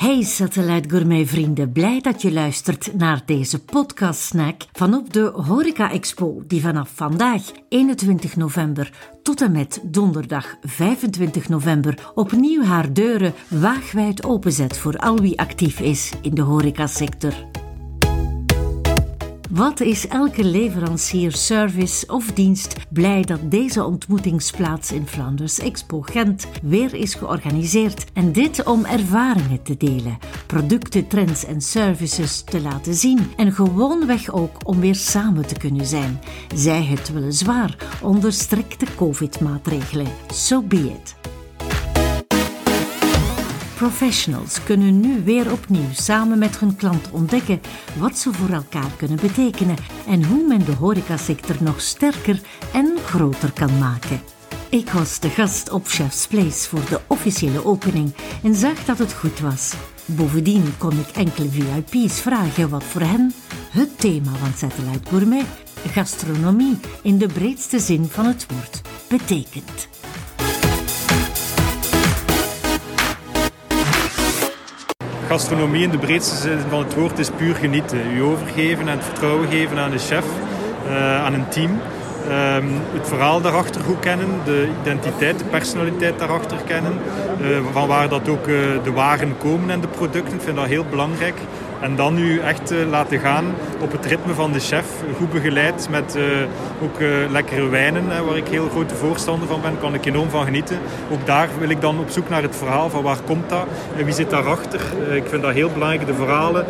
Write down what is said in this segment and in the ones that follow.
Hey Satellite Gourmet vrienden, blij dat je luistert naar deze podcast snack van op de Horeca Expo die vanaf vandaag 21 november tot en met donderdag 25 november opnieuw haar deuren waagwijd openzet voor al wie actief is in de horecasector. Wat is elke leverancier, service of dienst blij dat deze ontmoetingsplaats in Flanders Expo Gent weer is georganiseerd. En dit om ervaringen te delen, producten, trends en services te laten zien. En gewoonweg ook om weer samen te kunnen zijn. Zij het weliswaar onder strikte COVID-maatregelen. So be it. Professionals kunnen nu weer opnieuw samen met hun klant ontdekken wat ze voor elkaar kunnen betekenen en hoe men de horecasector nog sterker en groter kan maken. Ik was de gast op Chef's Place voor de officiële opening en zag dat het goed was. Bovendien kon ik enkele VIP's vragen wat voor hen het thema van Satellite Gourmet, gastronomie in de breedste zin van het woord, betekent. Gastronomie in de breedste zin van het woord is puur genieten. U overgeven en het vertrouwen geven aan de chef, uh, aan een team. Um, het verhaal daarachter goed kennen, de identiteit, de personaliteit daarachter kennen. Uh, van waar dat ook uh, de waren komen en de producten. Ik vind dat heel belangrijk. En dan nu echt uh, laten gaan op het ritme van de chef. Goed begeleid met uh, ook uh, lekkere wijnen, waar ik heel grote voorstander van ben. kan ik enorm van genieten. Ook daar wil ik dan op zoek naar het verhaal van waar komt dat en wie zit daarachter. ik vind dat heel belangrijk, de verhalen,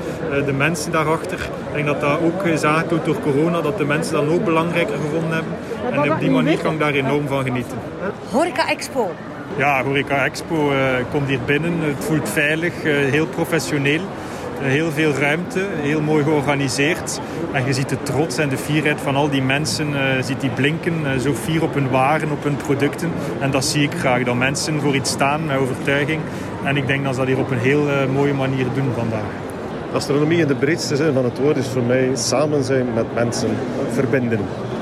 de mensen daarachter. Ik denk dat dat ook is door corona, dat de mensen dat ook belangrijker gevonden hebben. En op die manier kan ik daar enorm van genieten. Horeca Expo. Ja, Horeca Expo komt hier binnen. Het voelt veilig, heel professioneel. Heel veel ruimte, heel mooi georganiseerd. En je ziet de trots en de fierheid van al die mensen, uh, ziet die blinken, uh, zo fier op hun waren, op hun producten. En dat zie ik graag, dat mensen voor iets staan met overtuiging. En ik denk dat ze dat hier op een heel uh, mooie manier doen vandaag. Astronomie in de breedste zin van het woord is voor mij samen zijn met mensen, verbinden.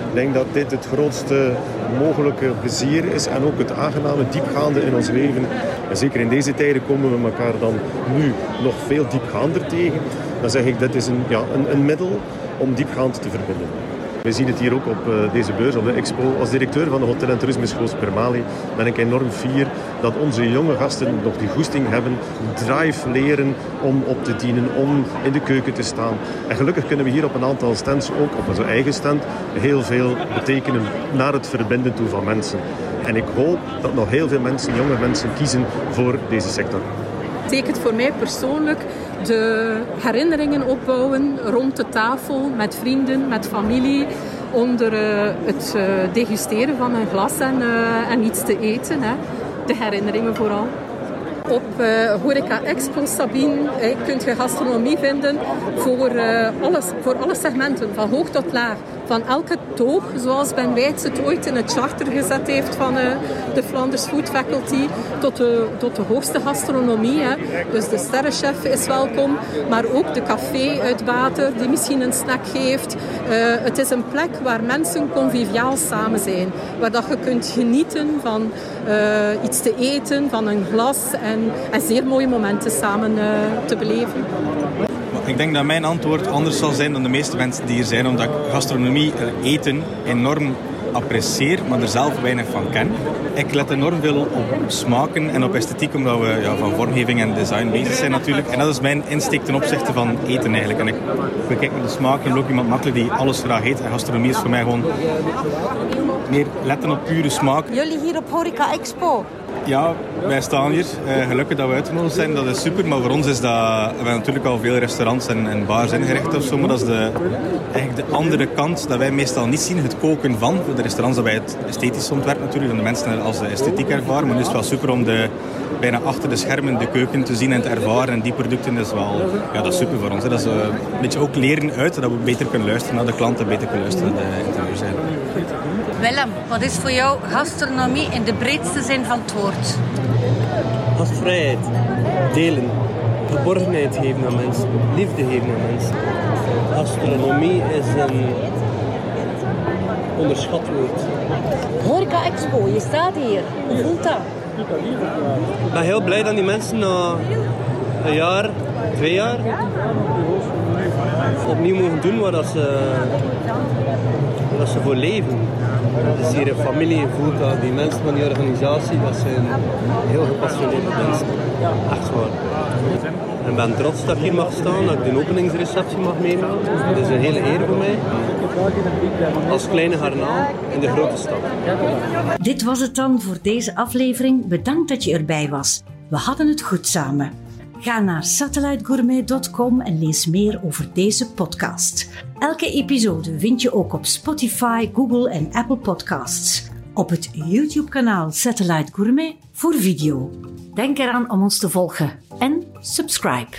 Ik denk dat dit het grootste mogelijke plezier is en ook het aangename diepgaande in ons leven. En zeker in deze tijden komen we elkaar dan nu nog veel diepgaander tegen. Dan zeg ik, dit is een, ja, een, een middel om diepgaand te verbinden. We zien het hier ook op uh, deze beurs, op de expo. Als directeur van de Hotel- en Toerismeschool Spermali ben ik enorm fier dat onze jonge gasten nog die goesting hebben, drive leren om op te dienen, om in de keuken te staan. En gelukkig kunnen we hier op een aantal stands, ook op onze eigen stand, heel veel betekenen naar het verbinden toe van mensen. En ik hoop dat nog heel veel mensen, jonge mensen, kiezen voor deze sector betekent voor mij persoonlijk de herinneringen opbouwen rond de tafel met vrienden, met familie. Onder uh, het uh, degusteren van een glas en, uh, en iets te eten. Hè. De herinneringen vooral. Op uh, Horeca Expo Sabine eh, kunt je gastronomie vinden voor, uh, alles, voor alle segmenten, van hoog tot laag. Van elke toog, zoals Ben Weitz het ooit in het charter gezet heeft van de Flanders Food Faculty, tot de, tot de hoogste gastronomie. Hè. Dus de sterrenchef is welkom, maar ook de café uit water die misschien een snack geeft. het is een plek waar mensen conviviaal samen zijn, waar dat je kunt genieten van iets te eten, van een glas en en, zeer mooie momenten samen uh, te beleven. Ik denk dat mijn antwoord anders zal zijn dan de meeste mensen die hier zijn, omdat ik gastronomie, eten enorm apprecieer, maar er zelf weinig van ken. Ik let enorm veel op smaken en op esthetiek, omdat we ja, van vormgeving en design bezig zijn natuurlijk. En dat is mijn insteek ten opzichte van eten eigenlijk. En ik bekijk naar de smaak en ook iemand makkelijk die alles graag eet. Gastronomie is voor mij gewoon meer letten op pure smaak. Jullie hier op Horeca Expo? Ja, wij staan hier. Uh, gelukkig dat we uitgenodigd zijn, dat is super. Maar voor ons is dat... We hebben natuurlijk al veel restaurants en, en bars ingericht of zo. Maar dat is de, eigenlijk de andere kant dat wij meestal niet zien. Het koken van. Voor de restaurants dat wij het esthetisch ontwerp natuurlijk. En de mensen als de esthetiek ervaren. Maar nu is het wel super om de, bijna achter de schermen de keuken te zien en te ervaren. En die producten is wel... Ja, dat is super voor ons. Hè. Dat is uh, een beetje ook leren uit. Dat we beter kunnen luisteren naar de klanten. Beter kunnen luisteren naar de interieurs. Willem, wat is voor jou gastronomie in de breedste zin van het woord? Gastvrijheid, delen, geborgenheid geven aan mensen, liefde geven aan mensen. Gastronomie is een onderschat woord. Horeca Expo, je staat hier. Hoe voelt dat? Ik ben heel blij dat die mensen na een jaar, twee jaar opnieuw mogen doen dat ze, dat ze voor leven. Het is hier een familie, voelt dat die mensen van die organisatie, dat zijn heel gepassioneerde mensen. Echt waar. Ik ben trots dat ik hier mag staan, dat ik de openingsreceptie mag meemaken. Het is een hele eer voor mij. Als kleine garnaal in de grote stad. Dit was het dan voor deze aflevering. Bedankt dat je erbij was. We hadden het goed samen. Ga naar satellitegourmet.com en lees meer over deze podcast. Elke episode vind je ook op Spotify, Google en Apple Podcasts. Op het YouTube-kanaal Satellite Gourmet voor video. Denk eraan om ons te volgen en subscribe.